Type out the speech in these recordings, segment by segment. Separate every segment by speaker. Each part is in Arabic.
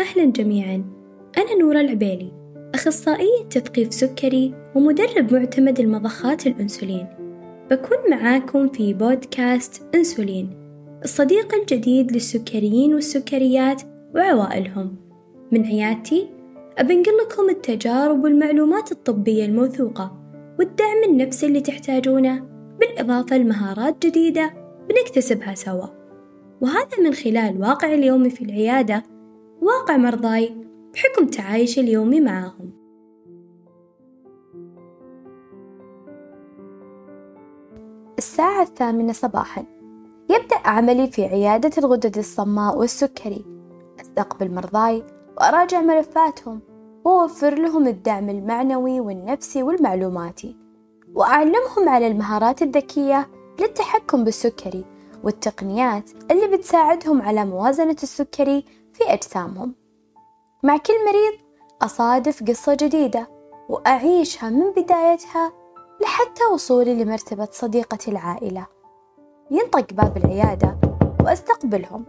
Speaker 1: أهلا جميعا. أنا نورة العبيلي أخصائية تثقيف سكري ومدرب معتمد المضخات الأنسولين. بكون معاكم في بودكاست أنسولين الصديق الجديد للسكريين والسكريات وعوائلهم. من عيادتي أبنقل لكم التجارب والمعلومات الطبية الموثوقة والدعم النفسي اللي تحتاجونه. بالإضافة لمهارات جديدة بنكتسبها سوا. وهذا من خلال واقع اليومي في العيادة واقع مرضاي بحكم تعايشي اليومي معاهم.
Speaker 2: الساعة الثامنة صباحا. يبدأ عملي في عيادة الغدد الصماء والسكري. أستقبل مرضاي وأراجع ملفاتهم وأوفر لهم الدعم المعنوي والنفسي والمعلوماتي. وأعلمهم على المهارات الذكية للتحكم بالسكري والتقنيات اللي بتساعدهم على موازنة السكري في أجسامهم. مع كل مريض أصادف قصة جديدة وأعيشها من بدايتها لحتى وصولي لمرتبة صديقة العائلة. ينطق باب العيادة وأستقبلهم.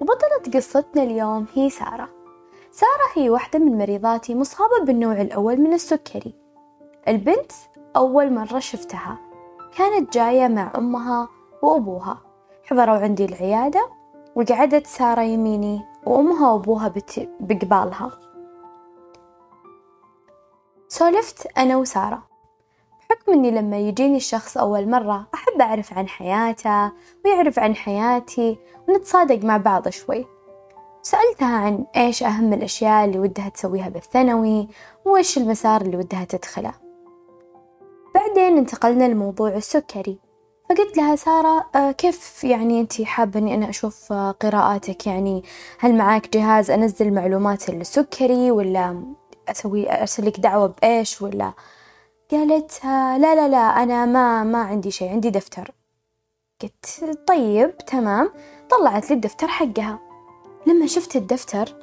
Speaker 2: وبطلة قصتنا اليوم هي سارة. سارة هي واحدة من مريضاتي مصابة بالنوع الأول من السكري. البنت أول مرة شفتها. كانت جاية مع أمها وأبوها. حضروا عندي العيادة وقعدت سارة يميني وأمها وأبوها بقبالها. سولفت أنا وسارة. بحكم إني لما يجيني الشخص أول مرة أحب أعرف عن حياته ويعرف عن حياتي ونتصادق مع بعض شوي. سألتها عن إيش أهم الأشياء اللي ودها تسويها بالثانوي وإيش المسار اللي ودها تدخله. بعدين انتقلنا لموضوع السكري. فقلت لها سارة آه كيف يعني أنت حابة إني أنا أشوف آه قراءاتك؟ يعني هل معاك جهاز أنزل معلومات السكري ولا أسوي أرسل لك دعوة بإيش ولا؟ قالت آه لا لا لا أنا ما ما عندي شيء عندي دفتر. قلت طيب تمام. طلعت لي الدفتر حقها. لما شفت الدفتر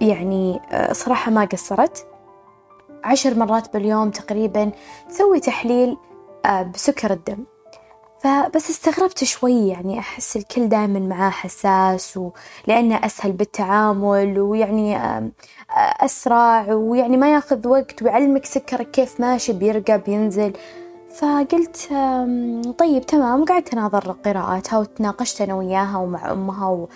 Speaker 2: يعني صراحة ما قصرت. عشر مرات باليوم تقريبا تسوي تحليل بسكر الدم فبس استغربت شوي يعني أحس الكل دائما معاه حساس ولأنه أسهل بالتعامل ويعني أسرع ويعني ما ياخذ وقت ويعلمك سكرك كيف ماشي بيرقى بينزل فقلت طيب تمام قعدت أناظر قراءاتها وتناقشت أنا وياها ومع أمها.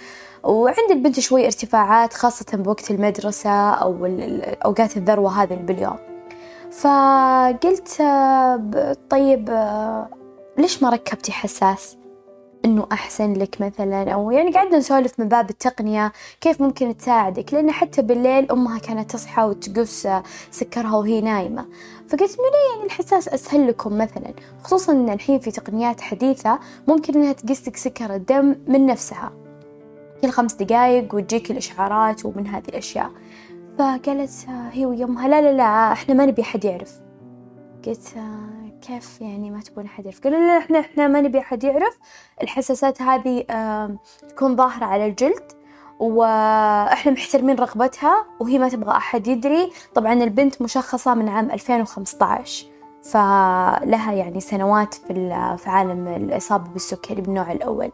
Speaker 2: وعند البنت شوي ارتفاعات خاصة بوقت المدرسة أو أوقات الذروة هذه باليوم. فقلت طيب ليش ما ركبتي حساس؟ إنه أحسن لك مثلا؟ أو يعني قعدنا نسولف من باب التقنية كيف ممكن تساعدك لأن حتى بالليل أمها كانت تصحى وتقص سكرها وهي نايمة. فقلت إنه ليه يعني الحساس أسهل لكم مثلا؟ خصوصا إن الحين في تقنيات حديثة ممكن إنها تقيس سكر الدم من نفسها. كل خمس دقايق وتجيك الإشعارات ومن هذه الأشياء. فقالت هي ويمها لا لا لا إحنا ما نبي أحد يعرف. قلت كيف يعني ما تبون أحد يعرف؟ قالوا لا إحنا إحنا ما نبي أحد يعرف. الحساسات هذه تكون ظاهرة على الجلد وإحنا محترمين رغبتها وهي ما تبغى أحد يدري. طبعا البنت مشخصة من عام 2015 فلها يعني سنوات في عالم الإصابة بالسكري بالنوع الأول.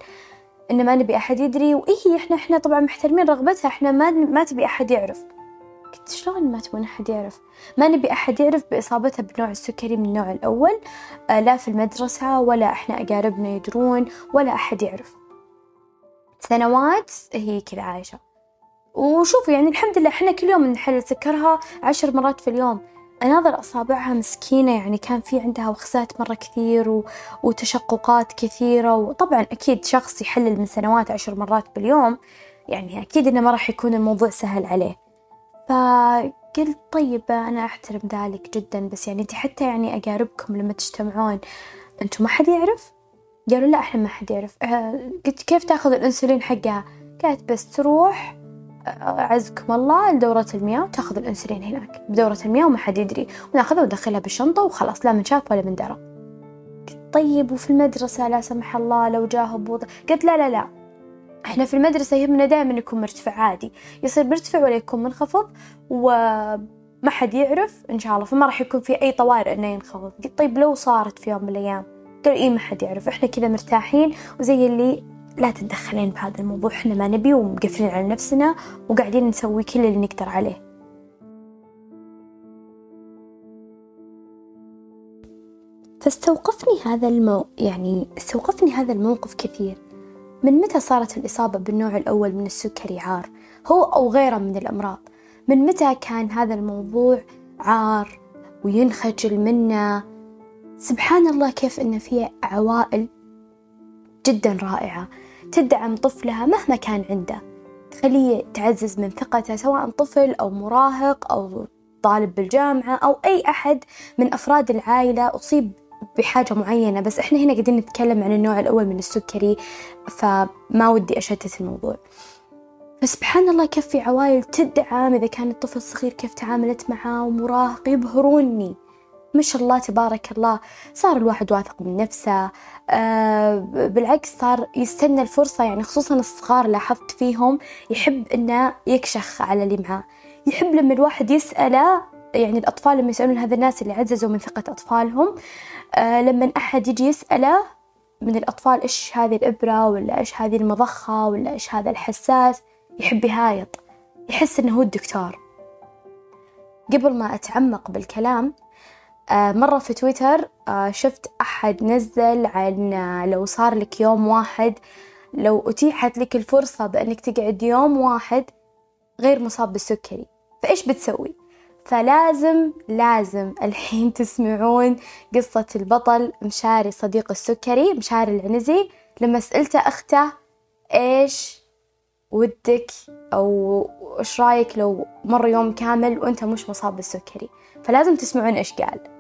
Speaker 2: إن ما نبي أحد يدري وإيه إحنا إحنا طبعا محترمين رغبتها إحنا ما ما تبي أحد يعرف. قلت شلون ما تبون أحد يعرف؟ ما نبي أحد يعرف بإصابتها بنوع السكري من النوع الأول لا في المدرسة ولا إحنا أقاربنا يدرون ولا أحد يعرف. سنوات هي كذا عايشة. وشوفوا يعني الحمد لله إحنا كل يوم نحلل سكرها عشر مرات في اليوم. أناظر أصابعها مسكينة يعني كان في عندها وخزات مرة كثير و... وتشققات كثيرة وطبعا أكيد شخص يحلل من سنوات عشر مرات باليوم يعني أكيد إنه ما راح يكون الموضوع سهل عليه فقلت طيب أنا أحترم ذلك جدا بس يعني أنت حتى يعني أقاربكم لما تجتمعون أنتم ما حد يعرف؟ قالوا لا إحنا ما حد يعرف قلت كيف تأخذ الأنسولين حقها؟ قالت بس تروح عزكم الله لدورة المياه وتاخذ الأنسولين هناك. بدورة المياه وما حد يدري. ونأخذها وندخلها بالشنطة وخلاص لا من شاف ولا من درى. طيب وفي المدرسة؟ لا سمح الله لو جاه هبوط قلت لا لا لا. إحنا في المدرسة يهمنا دائما يكون مرتفع عادي. يصير مرتفع ولا يكون منخفض وما حد يعرف. إن شاء الله فما راح يكون في أي طوارئ إنه ينخفض. قلت طيب لو صارت في يوم من الأيام؟ قالوا إيه ما حد يعرف. إحنا كذا مرتاحين وزي اللي لا تتدخلين بهذا الموضوع. إحنا ما نبي ومقفلين على نفسنا وقاعدين نسوي كل اللي نقدر عليه. فاستوقفني هذا المو يعني استوقفني هذا الموقف كثير. من متى صارت الإصابة بالنوع الأول من السكري عار؟ هو أو غيره من الأمراض. من متى كان هذا الموضوع عار وينخجل منه سبحان الله كيف إن في عوائل جدا رائعة. تدعم طفلها مهما كان عنده. تخليه تعزز من ثقته سواء طفل أو مراهق أو طالب بالجامعة أو أي أحد من أفراد العائلة. أصيب بحاجة معينة بس إحنا هنا قاعدين نتكلم عن النوع الأول من السكري فما ودي أشتت الموضوع. فسبحان الله كيف في عوائل تدعم. إذا كان الطفل صغير كيف تعاملت معاه ومراهق يبهروني. ما شاء الله تبارك الله. صار الواحد واثق من نفسه. آه بالعكس صار يستنى الفرصة يعني خصوصا الصغار لاحظت فيهم يحب إنه يكشخ على اللي معاه. يحب لما الواحد يسأله يعني الأطفال لما يسألون هذا الناس اللي عززوا من ثقة أطفالهم آه لما أحد يجي يسأله من الأطفال إيش هذه الإبرة ولا إيش هذه المضخة ولا إيش هذا الحساس يحب يهايط. يحس إنه هو الدكتور. قبل ما أتعمق بالكلام مرة في تويتر آه شفت أحد نزل عن آه لو صار لك يوم واحد لو أتيحت لك الفرصة بأنك تقعد يوم واحد غير مصاب بالسكري فإيش بتسوي؟ فلازم لازم الحين تسمعون قصة البطل مشاري صديق السكري مشاري العنزي لما سألته أخته إيش ودك؟ أو إيش رأيك لو مر يوم كامل وأنت مش مصاب بالسكري؟ فلازم تسمعون إيش قال.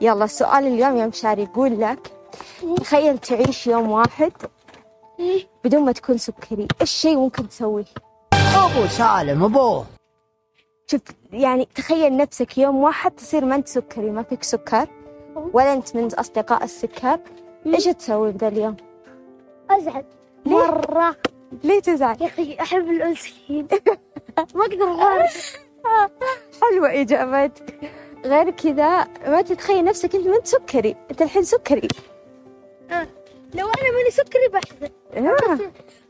Speaker 3: يلا السؤال اليوم يا مشاري يقول لك تخيل تعيش يوم واحد بدون ما تكون سكري إيش شيء ممكن تسويه
Speaker 4: أبو سالم ابوه
Speaker 3: شوف يعني تخيل نفسك يوم واحد تصير ما أنت سكري ما فيك سكر ولا أنت من أصدقاء السكر إيش تسوي بذا اليوم؟
Speaker 5: أزعل. مرة.
Speaker 3: ليه تزعل؟
Speaker 5: يا أخي أحب الأنسولين ما أقدر أغير.
Speaker 3: حلوة إجابتك. غير كذا ما تتخيل نفسك أنت ما أنت سكري. أنت الحين سكري.
Speaker 5: لو أنا ماني سكري بحزن.
Speaker 3: آه.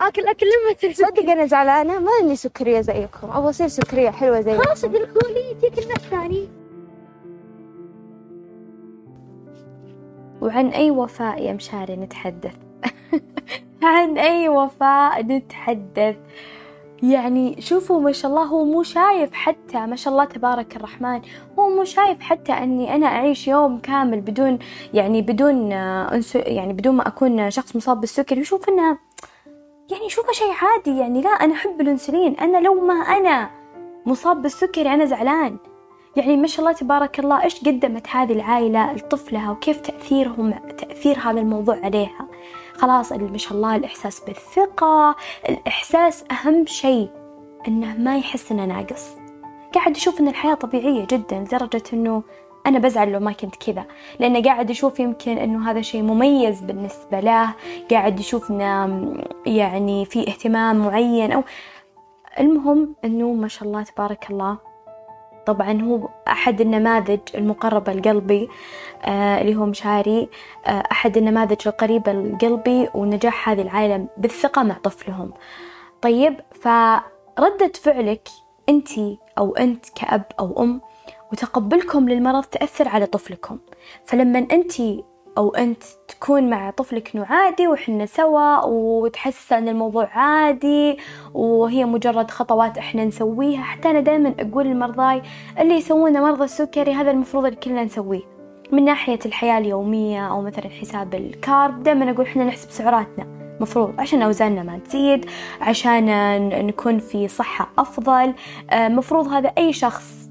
Speaker 5: آكل أكل لما تصير
Speaker 3: صدق
Speaker 5: سكري
Speaker 3: أنا زعلانة. ما إني سكرية زيكم. أبغى أصير سكرية حلوة زيكم.
Speaker 5: خلاص ادركوا لي يجيك الناس ثاني.
Speaker 2: وعن أي وفاء يا مشاري نتحدث؟ عن أي وفاء نتحدث؟ يعني شوفوا ما شاء الله هو مو شايف حتى ما شاء الله تبارك الرحمن هو مو شايف حتى أني أنا أعيش يوم كامل بدون يعني بدون يعني بدون ما أكون شخص مصاب بالسكري يشوف إنها يعني يشوفها شيء عادي يعني لا أنا أحب الأنسولين أنا لو ما أنا مصاب بالسكري أنا زعلان. يعني ما شاء الله تبارك الله إيش قدمت هذه العائلة لطفلها وكيف تأثيرهم تأثير هذا الموضوع عليها؟ خلاص ما شاء الله الإحساس بالثقة. الإحساس أهم شيء إنه ما يحس إنه ناقص. قاعد يشوف إن الحياة طبيعية جدا لدرجة إنه أنا بزعل لو ما كنت كذا. لأنه قاعد يشوف يمكن إنه هذا شيء مميز بالنسبة له. قاعد يشوف يعني في اهتمام معين. أو المهم إنه ما شاء الله تبارك الله طبعا هو أحد النماذج المقربة لقلبي آه اللي هو مشاري آه أحد النماذج القريبة لقلبي ونجاح هذه العائلة بالثقة مع طفلهم. طيب فردة فعلك أنت أو أنت كأب أو أم وتقبلكم للمرض تأثر على طفلكم. فلما أنت أو أنت تكون مع طفلك إنه عادي وإحنا سوا وتحس أن الموضوع عادي وهي مجرد خطوات إحنا نسويها. حتى أنا دائما أقول لمرضاي اللي يسوونه مرضى السكري هذا المفروض اللي كلنا نسويه. من ناحية الحياة اليومية أو مثلا حساب ال carb دائما أقول إحنا نحسب سعراتنا. مفروض عشان أوزاننا ما تزيد عشان نكون في صحة أفضل. آه، مفروض هذا أي شخص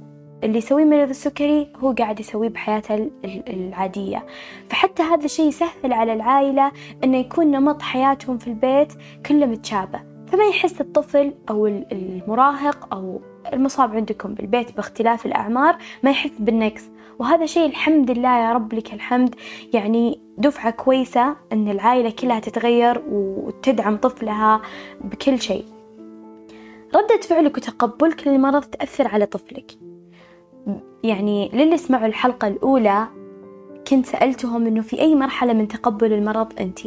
Speaker 2: اللي يسويه مريض السكري هو قاعد يسويه بحياته ال- ال- العادية. فحتى هذا الشيء يسهل على العائلة أنه يكون نمط حياتهم في البيت كله متشابه. فما يحس الطفل أو ال- المراهق أو المصاب عندكم بالبيت باختلاف الأعمار ما يحس بالنقص. وهذا شيء الحمد لله يا رب لك الحمد. يعني دفعة كويسة أن العائلة كلها تتغير وتدعم طفلها بكل شيء. ردة فعلك وتقبلك للمرض تأثر على طفلك. يعني للي سمعوا الحلقة الأولى كنت سألتهم إنه في أي مرحلة من تقبل المرض أنتِ؟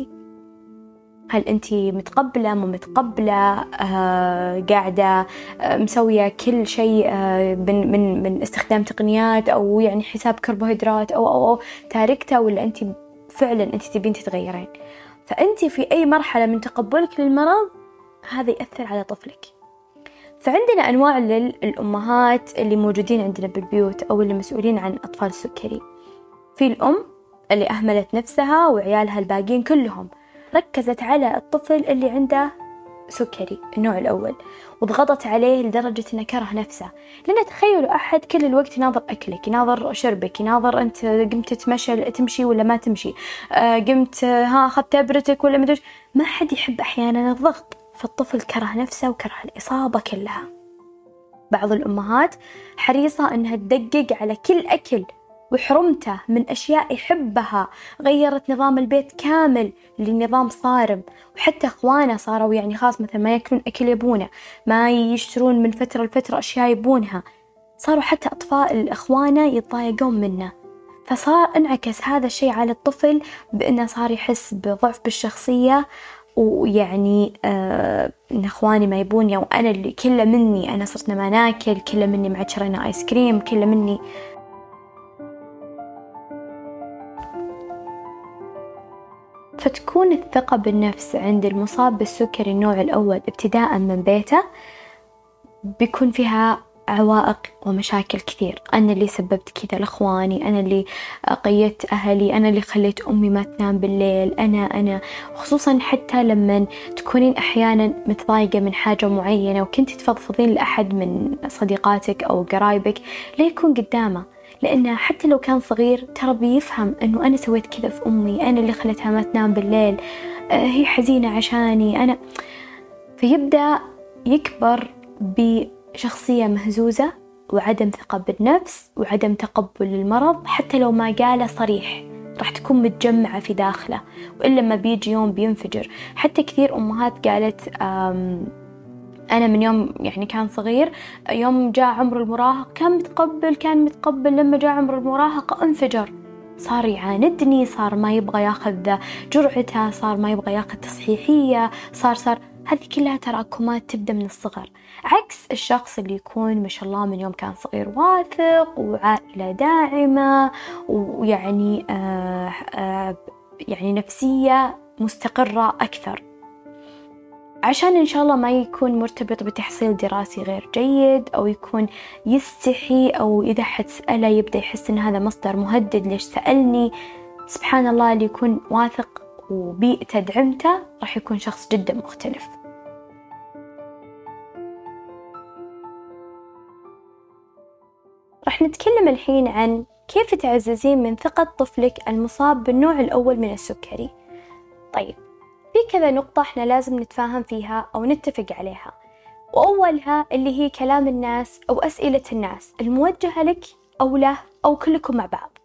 Speaker 2: هل أنت متقبلة مو متقبلة؟ آه قاعدة آه مسوية كل شيء آه من, من, من استخدام تقنيات أو يعني حساب كربوهيدرات أو أو, أو تاركته ولا أنت فعلا أنت تبين تتغيرين؟ فأنت في أي مرحلة من تقبلك للمرض هذا يأثر على طفلك. فعندنا أنواع للأمهات اللي موجودين عندنا بالبيوت أو اللي مسؤولين عن أطفال السكري. في الأم اللي أهملت نفسها وعيالها الباقيين كلهم. ركزت على الطفل اللي عنده سكري النوع الأول وضغطت عليه لدرجة إنه كره نفسه. لأن تخيلوا أحد كل الوقت يناظر أكلك يناظر شربك يناظر أنت قمت تتمشى تمشي ولا ما تمشي. آه قمت ها أخذت تبرتك ولا مدري ما حد يحب أحيانا الضغط. فالطفل كره نفسه وكره الإصابة كلها. بعض الأمهات حريصة أنها تدقق على كل أكل وحرمته من أشياء يحبها غيرت نظام البيت كامل لنظام صارم. وحتى إخوانه صاروا يعني خلاص مثلا ما ياكلون أكل يبونه ما يشترون من فترة لفترة أشياء يبونها. صاروا حتى أطفال إخوانه يتضايقون منه. فصار انعكس هذا الشيء على الطفل بأنه صار يحس بضعف بالشخصية ويعني آه إن إخواني ما يبوني أو أنا اللي كله مني أنا صرت ما ناكل كله مني ما شرينا آيس كريم كله مني. فتكون الثقة بالنفس عند المصاب بالسكري النوع الأول ابتداء من بيته بيكون فيها عوائق ومشاكل كثير. أنا اللي سببت كذا لإخواني أنا اللي قيدت أهلي أنا اللي خليت أمي ما تنام بالليل أنا أنا. خصوصا حتى لما تكونين أحيانا متضايقة من حاجة معينة وكنت تفضفضين لأحد من صديقاتك أو قرايبك ليكون قدامه. لأنه حتى لو كان صغير ترى بيفهم أنه أنا سويت كذا في أمي أنا اللي خلتها ما تنام بالليل آه، هي حزينة عشاني أنا. فيبدأ يكبر بشخصية مهزوزة وعدم ثقة بالنفس وعدم تقبل للمرض حتى لو ما قاله صريح. راح تكون متجمعة في داخله وإلا ما بيجي يوم بينفجر. حتى كثير أمهات قالت أنا من يوم يعني كان صغير يوم جاء عمر المراهق كان متقبل كان متقبل. لما جاء عمر المراهقة انفجر. صار يعاندني صار ما يبغى ياخذ جرعته صار ما يبغى ياخذ تصحيحية صار صار. هذه كلها تراكمات تبدأ من الصغر. عكس الشخص اللي يكون ما شاء الله من يوم كان صغير واثق وعائلة داعمة ويعني آه آه يعني نفسية مستقرة أكثر. عشان إن شاء الله ما يكون مرتبط بتحصيل دراسي غير جيد أو يكون يستحي أو إذا حد سأله يبدأ يحس إن هذا مصدر مهدد ليش سألني؟ سبحان الله اللي يكون واثق وبيئته دعمته راح يكون شخص جدا مختلف. راح نتكلم الحين عن كيف تعززين من ثقة طفلك المصاب بالنوع الأول من السكري. طيب في كذا نقطة إحنا لازم نتفاهم فيها أو نتفق عليها. وأولها اللي هي كلام الناس أو أسئلة الناس الموجهة لك أو له أو كلكم مع بعض.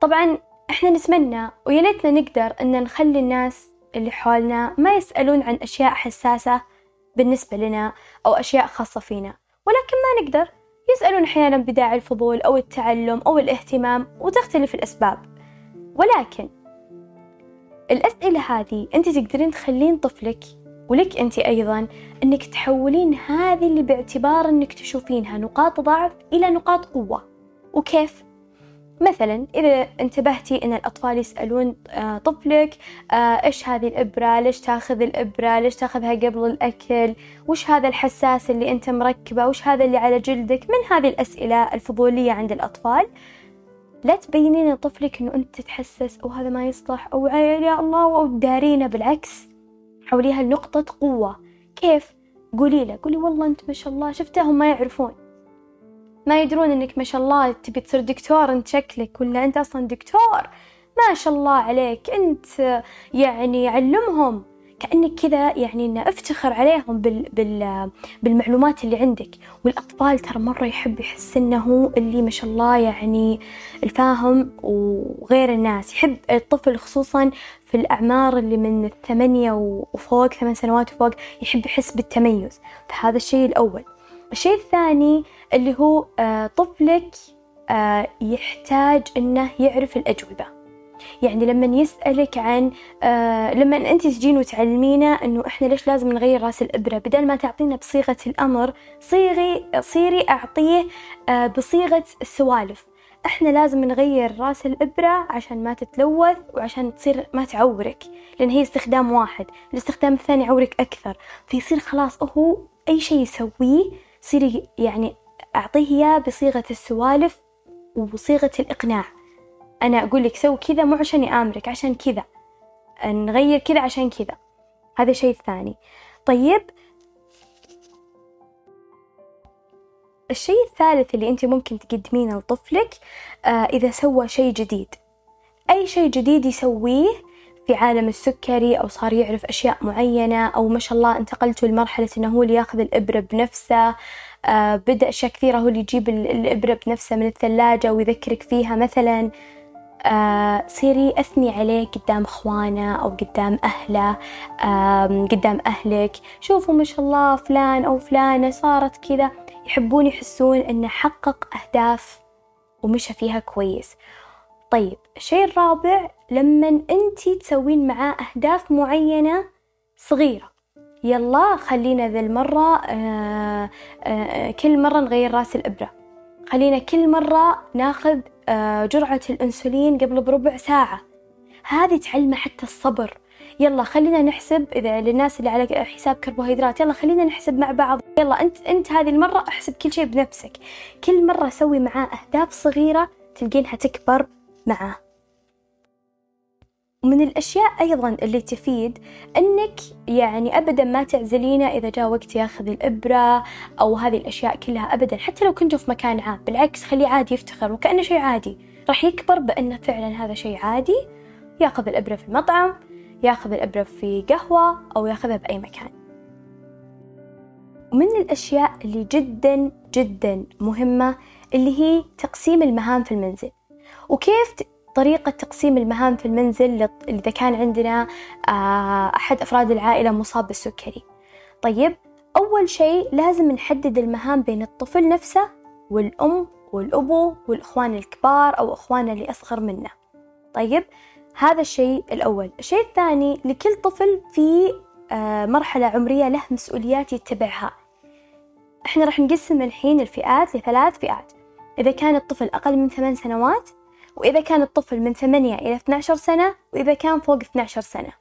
Speaker 2: طبعا إحنا نتمنى ويا ليتنا نقدر إن نخلي الناس اللي حولنا ما يسألون عن أشياء حساسة بالنسبة لنا أو أشياء خاصة فينا. ولكن ما نقدر. يسألون أحيانا بداعي الفضول أو التعلم أو الاهتمام وتختلف الأسباب. ولكن الأسئلة هذه أنت تقدرين تخلين طفلك ولك أنت أيضا أنك تحولين هذه اللي باعتبار أنك تشوفينها نقاط ضعف إلى نقاط قوة. وكيف؟ مثلا إذا انتبهتي أن الأطفال يسألون آه، طفلك آه، إيش هذه الإبرة؟ ليش تاخذ الإبرة؟ ليش تاخذها قبل الأكل؟ وش هذا الحساس اللي أنت مركبة؟ وش هذا اللي على جلدك؟ من هذه الأسئلة الفضولية عند الأطفال. لا تبينين لطفلك إنه أنت تتحسس أو هذا ما يصلح. أو يا الله أو تدارينه بالعكس حوليها لنقطة قوة. كيف؟ قولي له قولي والله أنت ما شاء الله شفتهم ما يعرفون. ما يدرون إنك ما شاء الله تبي تصير دكتور أنت شكلك ولا أنت أصلا دكتور؟ ما شاء الله عليك أنت يعني علمهم كأنك كذا يعني إن أفتخر عليهم بال بال بالمعلومات اللي عندك. والأطفال ترى مرة يحب يحس إنه هو اللي ما شاء الله يعني الفاهم وغير الناس. يحب الطفل خصوصا في الأعمار اللي من الثمانية وفوق ثمان سنوات وفوق يحب يحس بالتميز. فهذا الشيء الأول. الشيء الثاني اللي هو آه، طفلك آه، يحتاج إنه يعرف الأجوبة. يعني لما يسألك عن آه لما أنت تجين وتعلمينا إنه إحنا ليش لازم نغير رأس الإبرة؟ بدل ما تعطينا بصيغة الأمر صيغي صيري أعطيه بصيغة السوالف. إحنا لازم نغير رأس الإبرة عشان ما تتلوث وعشان تصير ما تعورك لأن هي استخدام واحد. الاستخدام الثاني يعورك أكثر. فيصير خلاص هو أي شيء يسويه يصير يعني أعطيه إياه بصيغة السوالف وبصيغة الإقناع. أنا أقول لك سوي كذا مو عشان أمرك عشان كذا. نغير كذا عشان كذا. هذا شيء ثاني. طيب. الشيء الثالث اللي أنت ممكن تقدمينه لطفلك آه إذا سوى شيء جديد. أي شيء جديد يسويه في عالم السكري أو صار يعرف أشياء معينة أو ما شاء الله انتقلتوا لمرحلة إنه هو اللي ياخذ الإبرة بنفسه بدأ أشياء كثيرة هو اللي يجيب الإبرة بنفسه من الثلاجة ويذكرك فيها. مثلا آه صيري أثني عليه قدام إخوانه أو قدام أهله آه قدام أهلك. شوفوا ما شاء الله فلان أو فلانة صارت كذا. يحبون يحسون إنه حقق أهداف ومشى فيها كويس. طيب الشيء الرابع لما أنتي تسوين معاه أهداف معينة صغيرة. يلا خلينا ذا المرة آه آه كل مرة نغير رأس الإبرة. خلينا كل مرة ناخذ آه جرعة الأنسولين قبل بربع ساعة. هذه تعلمه حتى الصبر. يلا خلينا نحسب إذا للناس اللي على حساب كربوهيدرات يلا خلينا نحسب مع بعض. يلا أنت أنت هذه المرة احسب كل شيء بنفسك. كل مرة سوي معاه أهداف صغيرة تلقينها تكبر معاه. ومن الأشياء أيضا اللي تفيد أنك يعني أبدا ما تعزلينه إذا جاء وقت ياخذ الإبرة أو هذه الأشياء كلها أبدا حتى لو كنتوا في مكان عام. بالعكس خليه عادي يفتخر وكأنه شيء عادي. راح يكبر بأنه فعلا هذا شيء عادي. ياخذ الإبرة في المطعم ياخذ الإبرة في قهوة أو ياخذها بأي مكان. ومن الأشياء اللي جدا جدا مهمة اللي هي تقسيم المهام في المنزل. وكيف طريقة تقسيم المهام في المنزل إذا كان عندنا أحد أفراد العائلة مصاب بالسكري. طيب أول شيء لازم نحدد المهام بين الطفل نفسه والأم والأبو والإخوان الكبار أو إخوانه اللي أصغر منه. طيب هذا الشيء الأول. الشيء الثاني لكل طفل في مرحلة عمرية له مسؤوليات يتبعها. إحنا راح نقسم الحين الفئات لثلاث فئات. إذا كان الطفل أقل من ثمان سنوات وإذا كان الطفل من ثمانية إلى 12 سنة وإذا كان فوق 12 سنة.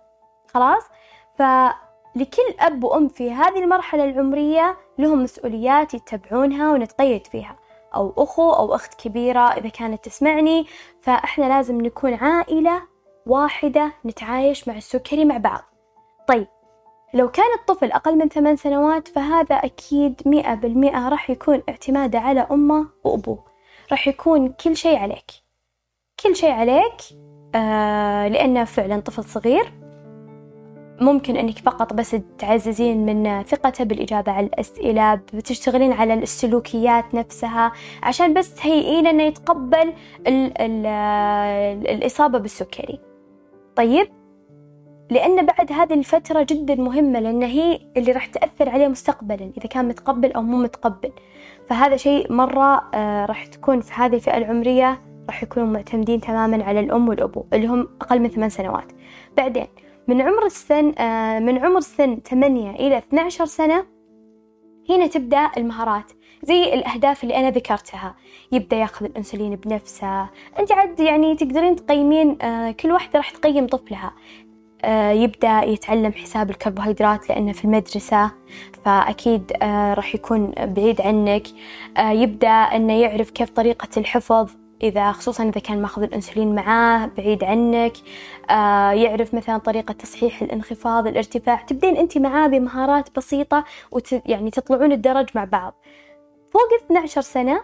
Speaker 2: خلاص؟ فلكل أب وأم في هذه المرحلة العمرية لهم مسؤوليات يتبعونها ونتقيد فيها. أو أخو أو أخت كبيرة إذا كانت تسمعني. فإحنا لازم نكون عائلة واحدة نتعايش مع السكري مع بعض. طيب لو كان الطفل أقل من ثمان سنوات فهذا أكيد مئة بالمئة راح يكون اعتماده على أمه وأبوه. راح يكون كل شيء عليك. كل شيء عليك آه لأنه فعلا طفل صغير. ممكن أنك فقط بس تعززين من ثقته بالإجابة على الأسئلة بتشتغلين على السلوكيات نفسها عشان بس تهيئين أنه يتقبل ال ال الإصابة بالسكري. طيب؟ لأن بعد هذه الفترة جدا مهمة لأن هي اللي راح تأثر عليه مستقبلا إذا كان متقبل أو مو متقبل. فهذا شيء مرة آه راح تكون في هذه الفئة العمرية راح يكونوا معتمدين تماما على الأم والأبو اللي هم أقل من ثمان سنوات. بعدين من عمر السن آه من عمر سن 8 إلى 12 سنة هنا تبدأ المهارات زي الأهداف اللي أنا ذكرتها. يبدأ يأخذ الأنسولين بنفسه. أنت عاد يعني تقدرين تقيمين آه كل واحدة راح تقيم طفلها. آه يبدأ يتعلم حساب الكربوهيدرات لأنه في المدرسة فأكيد راح يكون بعيد عنك. يبدأ أنه يعرف كيف طريقة الحفظ إذا خصوصا إذا كان ماخذ الأنسولين معاه بعيد عنك آه يعرف مثلا طريقة تصحيح الانخفاض الارتفاع تبدين أنت معاه بمهارات بسيطة وت يعني تطلعون الدرج مع بعض. فوق 12 سنة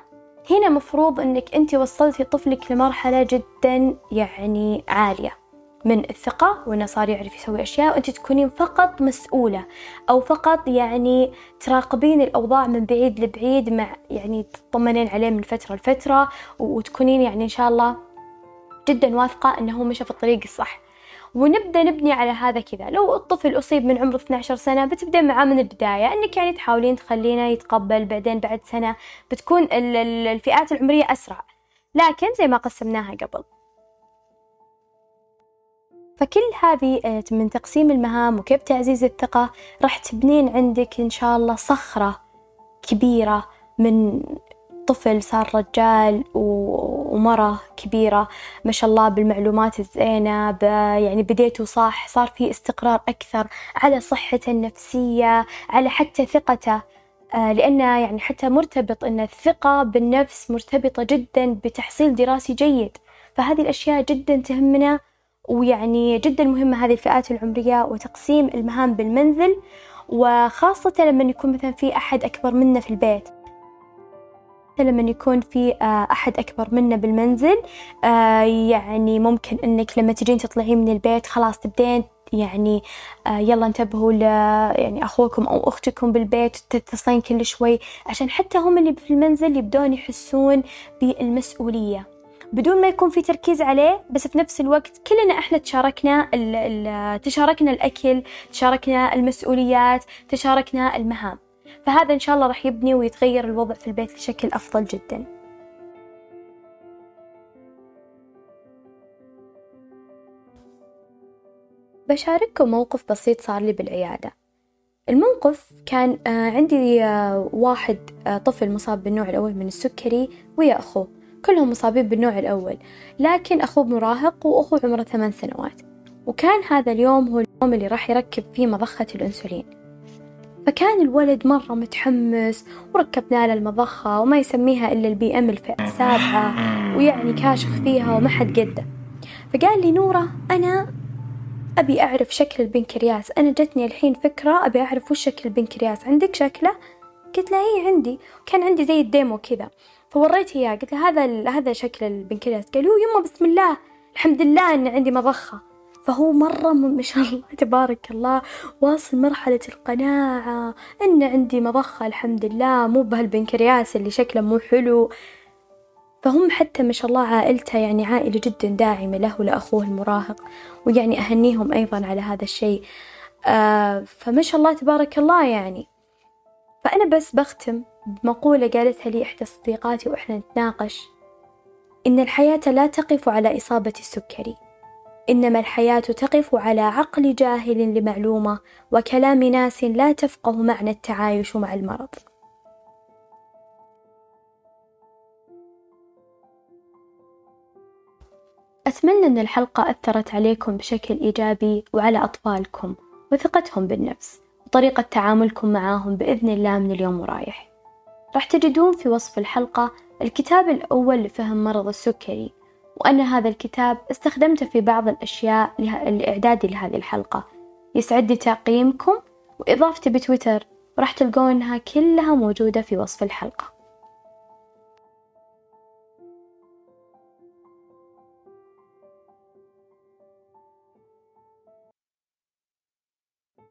Speaker 2: هنا مفروض أنك أنت وصلتي طفلك لمرحلة جدا يعني عالية. من الثقة وإنه صار يعرف يسوي أشياء وأنت تكونين فقط مسؤولة أو فقط يعني تراقبين الأوضاع من بعيد لبعيد مع يعني تطمنين عليه من فترة لفترة وتكونين يعني إن شاء الله جدا واثقة هو مشى في الطريق الصح. ونبدأ نبني على هذا كذا. لو الطفل أصيب من عمر 12 سنة بتبدأ معاه من البداية أنك يعني تحاولين تخلينه يتقبل بعدين بعد سنة بتكون الفئات العمرية أسرع. لكن زي ما قسمناها قبل فكل هذه آه، من تقسيم المهام وكيف تعزيز الثقة راح تبنين عندك إن شاء الله صخرة كبيرة من طفل صار رجال ومرة كبيرة ما شاء الله بالمعلومات الزينة يعني بديتوا صح صار في استقرار أكثر على صحته النفسية على حتى ثقته آه، لأنه يعني حتى مرتبط أن الثقة بالنفس مرتبطة جدا بتحصيل دراسي جيد. فهذه الأشياء جدا تهمنا ويعني جدا مهمة هذه الفئات العمرية وتقسيم المهام بالمنزل وخاصة لما يكون مثلا في أحد أكبر منا في البيت. لما يكون في آه، أحد أكبر منا بالمنزل آه، يعني ممكن إنك لما تجين تطلعين من البيت خلاص تبدين يعني آه، يلا انتبهوا ل يعني أخوكم أو أختكم بالبيت تتصلين كل شوي عشان حتى هم اللي في المنزل يبدون يحسون بالمسؤولية. بدون ما يكون في تركيز عليه بس في نفس الوقت كلنا إحنا تشاركنا ال ال تشاركنا الأكل تشاركنا المسؤوليات تشاركنا المهام. فهذا إن شاء الله راح يبني ويتغير الوضع في البيت بشكل أفضل جدا. بشارككم موقف بسيط صار لي بالعيادة. الموقف كان آه، عندي آه، واحد آه، طفل مصاب بالنوع الأول من السكري ويا أخوه. كلهم مصابين بالنوع الأول لكن أخوه مراهق وأخوه عمره ثمان سنوات. وكان هذا اليوم هو اليوم اللي راح يركب فيه مضخة الأنسولين. فكان الولد مرة متحمس وركبنا له المضخة وما يسميها إلا ال BM الفئة السابعة ويعني كاشخ فيها وما حد قده. فقال لي نورة أنا أبي أعرف شكل البنكرياس أنا جتني الحين فكرة أبي أعرف وش شكل البنكرياس عندك شكله؟ قلت له إيه عندي. كان عندي زي الديمو كذا. فوريته إياه. قلت له هذا هذا شكل البنكرياس قال يما بسم الله الحمد لله إن عندي مضخة. فهو مرة ما شاء الله تبارك الله واصل مرحلة القناعة. إن عندي مضخة الحمد لله. مو بهالبنكرياس اللي شكله مو حلو. فهم حتى ما شاء الله عائلته يعني عائلة جدا داعمة له ولأخوه المراهق ويعني أهنيهم أيضا على هذا الشيء. آه فما شاء الله تبارك الله يعني. فأنا بس بختم بمقولة قالتها لي إحدى صديقاتي وإحنا نتناقش إن الحياة لا تقف على إصابة السكري إنما الحياة تقف على عقل جاهل لمعلومة وكلام ناس لا تفقه معنى التعايش مع المرض. أتمنى أن الحلقة أثرت عليكم بشكل إيجابي وعلى أطفالكم وثقتهم بالنفس وطريقة تعاملكم معاهم بإذن الله من اليوم ورايح. راح تجدون في وصف الحلقة الكتاب الأول لفهم مرض السكري وأن هذا الكتاب استخدمته في بعض الأشياء لإعدادي لهذه الحلقة. يسعدني تقييمكم وإضافتي بتويتر وراح تلقونها كلها موجودة في وصف الحلقة.